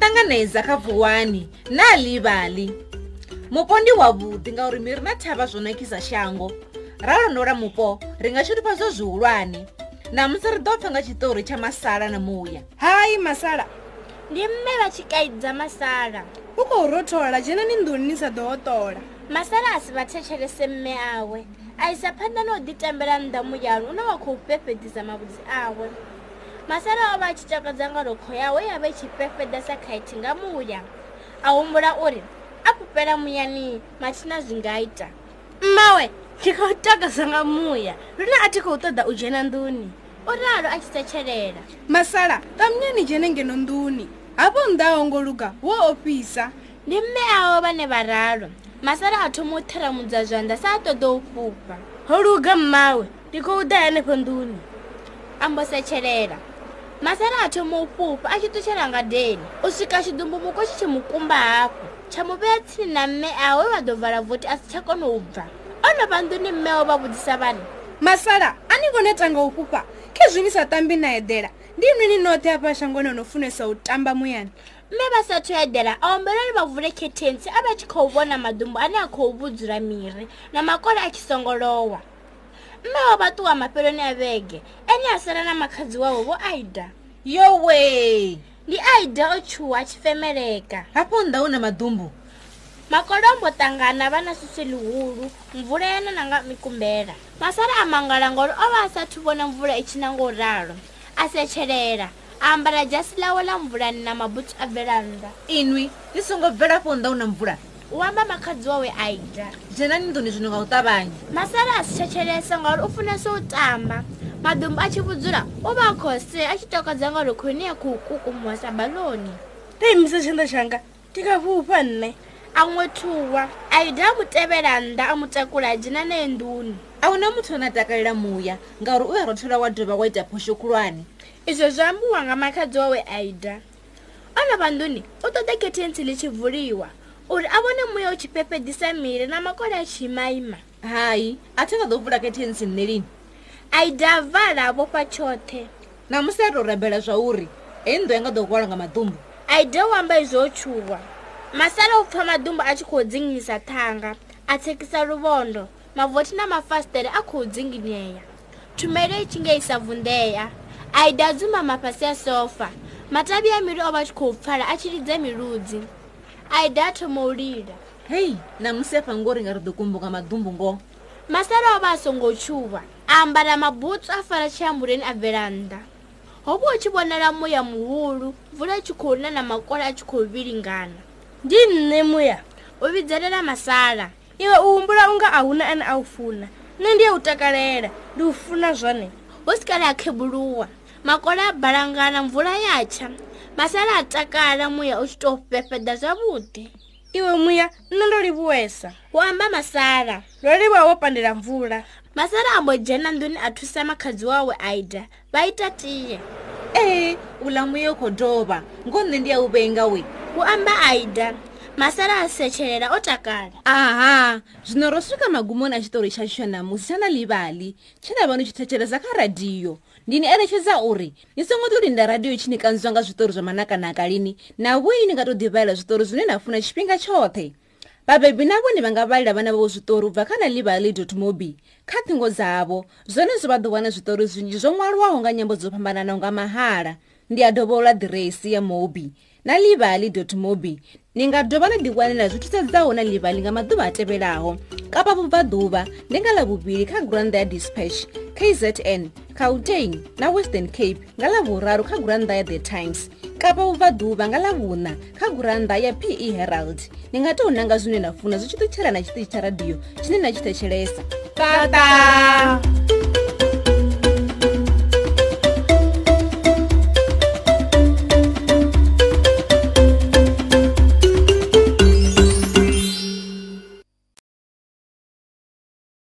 konedza kha vuwani na livhali. Mupo ndi wavhuḓi ngauri miri na thavha zwo nakisa shango. Ra londola mupo ri nga pfa zwo zwihulwane namusi ri ḓo pfa nga tshiṱori tsha masala na muya. Hayi masala. Ndi mme vha tshi kaidza masala. U khou rothola dzhenani nḓuni ni sa ḓo hoṱola. Masala a si vha thetshelese mme awe. A isa phanḓa na u ḓitambela nnḓa muyani une wa khou fhefhedisa mavhudzi awe masala o vha a tshi takadza nga lokho yawe ya vha i tshi fhefheda sa khaithi nga muya. A humbula uri a fhufhela muyani mathina zwi nga ita. Mmawe ndi khou takadza nga muya lune a thi khou ṱoḓa u dzhena nḓuni. O ralo a tshi setshelela masala ṱamunyani dzhene ngeno nḓuni hafho nnḓa ho ngo luga wo ofhisa. Ndi mme awo vhane vha ralo. Masala a thoma u ṱhiramudza zwanḓa sa a ṱoḓa u fhufha. Ho luga mmawe ndi khou ḓa henefho nḓuni. Ambo setshelela masala a thoma u fhufha a tshi ṱutshela ngadeni u swika tshidumbumuko tshi tshi mukumba hafhu. Tsha mu vhea tsini na mme awe vha ḓo vala vothi a si tsha kona u bva. O no vha nḓuni mmeo vha vhudzisa vhane masala a ni ngo neta nga u fhufha. Khezwi ni sa tambi na eḓela ndi nwi ni noṱhe hafha shangoni no funesa u tamba muyani? Mme vha sathu eḓela a ombela uri vha vule khethensi a vha tshi khou vhona madumbu ane a khou vhudzula miri na makole a tshi songolowa mme o vha ṱuwa mafheloni a vhege ene a sala na makhadzi wawe vho aida. Yowe ndi aida o tshuwa a tshi femeleka hafho nnḓa hu na maḓumbu? Makolombo ṱangana vha na susi ḽihulu mvula yana na nga mikumbela. Masala a mangala ngori o vha a sathu vhona mvula i tshi na nga u ralo. A setshelela a ambara dzasi ḽawe ḽa mvulani na mabutsu a bvela nnḓa inwi ni songo bvela hafho nnḓa hu na mvula u amba makhadzi wawe aida dzhenani nḓuni zwino nga u ṱavhanya. Masala a si thetshelesa ngauri u funesa u tamba. Maḓumbu a tshi vhudzula u vha a khou sea a tshi takadza ngauri khoni ya khou kukumuwa sa baḽoni ndo imisa tshanḓa tshanga ndi kha fhufha nne a ṅwethuwa aida a mu tevhela nnḓa a mu takula a dzhena naye nḓuni. A hu na muthu ane a takalela muya ngauri u ya rothola wa dovha wa ita phosho khulwane. Izwo zwi ambiwa nga makhadzi wawe aida o no vha nḓuni u ṱoḓa khethensi ḽi tshi vuliwa uri a vhone muya u tshi fhefhedisa miri na makole a tshi imaima hayi a thi nga ḓo vula khethensi nṋe lini. A vala a vhofha tshoṱhe. Namusi a tou rabela zwa uri heyi nnḓu ya nga ḓo hwalwa nga maḓumbu. Aida u amba izwo o tshuwa. Masala u pfha maḓumbu a tshi khou dzinginyisa ṱhanga a tsekisa luvhondo mavothi na mafasiṱere a khou dzinginyea. Tshumelo i tshi nga isa vunḓea. Aida a dzumama fhasi a sofa. Matavhi a miri o vha a tshi khou pfala a tshi lidza miludzi a thoma u lila. Hei namusi a fha ngori nga ri ḓo kumbuka maḓumbu ngoho masala o vha a songo tshuwa. A ambara mabutsu a fara tshiambuleni a bvela nnḓa. Ho vha hu tshi vhonala muya muhulu mvula i tshi khou na na makole a tshi khou vhilingana. Ndi nne muya. U vhidzelela masala. Iwe u humbula unga a huna ane a u funa. Nṋe ndi ya u takalela. Ndi u funa zwone. Hu si kale a khebuluwa. Makole a balangana mvula ya tsha masala a takala muya u tshi tou fhefheda zwavhuḓi. Iwe muya nṋe ndo livhuwesa. Hu amba masala. Ndo livhuwa wo pandela mvula. Masala ambo dzhena nḓuni a thusa makhadzi wawe aida vha ita tiye ee uḽa muya u khou dovha. Ngoho nṋe ndi ya u vhenga we hu amba aida masala a setshelela o takala. Aha zwino ro swika magumoni a tshiṱori tshashu tsha namusi tsha na ḽivhali tshe na vha ni tshi thetshelesa kha radiyo ndi ni eletshedza uri ni songo ḓo linda radiyo tshi ni kanziwa nga zwiṱori zwa manakanaka lini? Na vhoi ni nga tou ḓivhalela zwiṱori zwine na funa tshifhinga tshoṱhe? Vhabebi na vhone vha nga vhalela vhana vhavho zwiṱori u bva kha na ḽivhali mobi kha ṱhingo dzavho. Zwone zwo vha ḓo wana zwiṱori zwinzhi zwo ṅwaliwaho nga nyambo dzo fhambananaho nga mahala. Ndi a dovha ula ḓiresi ya mobi na livali mobi ni nga dovha na ḓiwanela zwi thusedzaho na livali nga maḓuvha a tevhelaho. Kapa vhubvaḓuvha ndi nga ḽavhuvhili kha gurannḓa ya dispatch kzn gauteng na western cape nga ḽavhuraru kha gurannḓa ya the times. Kapa vhubvaḓuvha nga ḽavhuṋa kha gurannḓa ya pe herald. Ni nga tou nanga zwine na funa zwi tshi ṱutshela na tshiṱitshi tsha radiyo tshine na tshi thetshelesa. Tata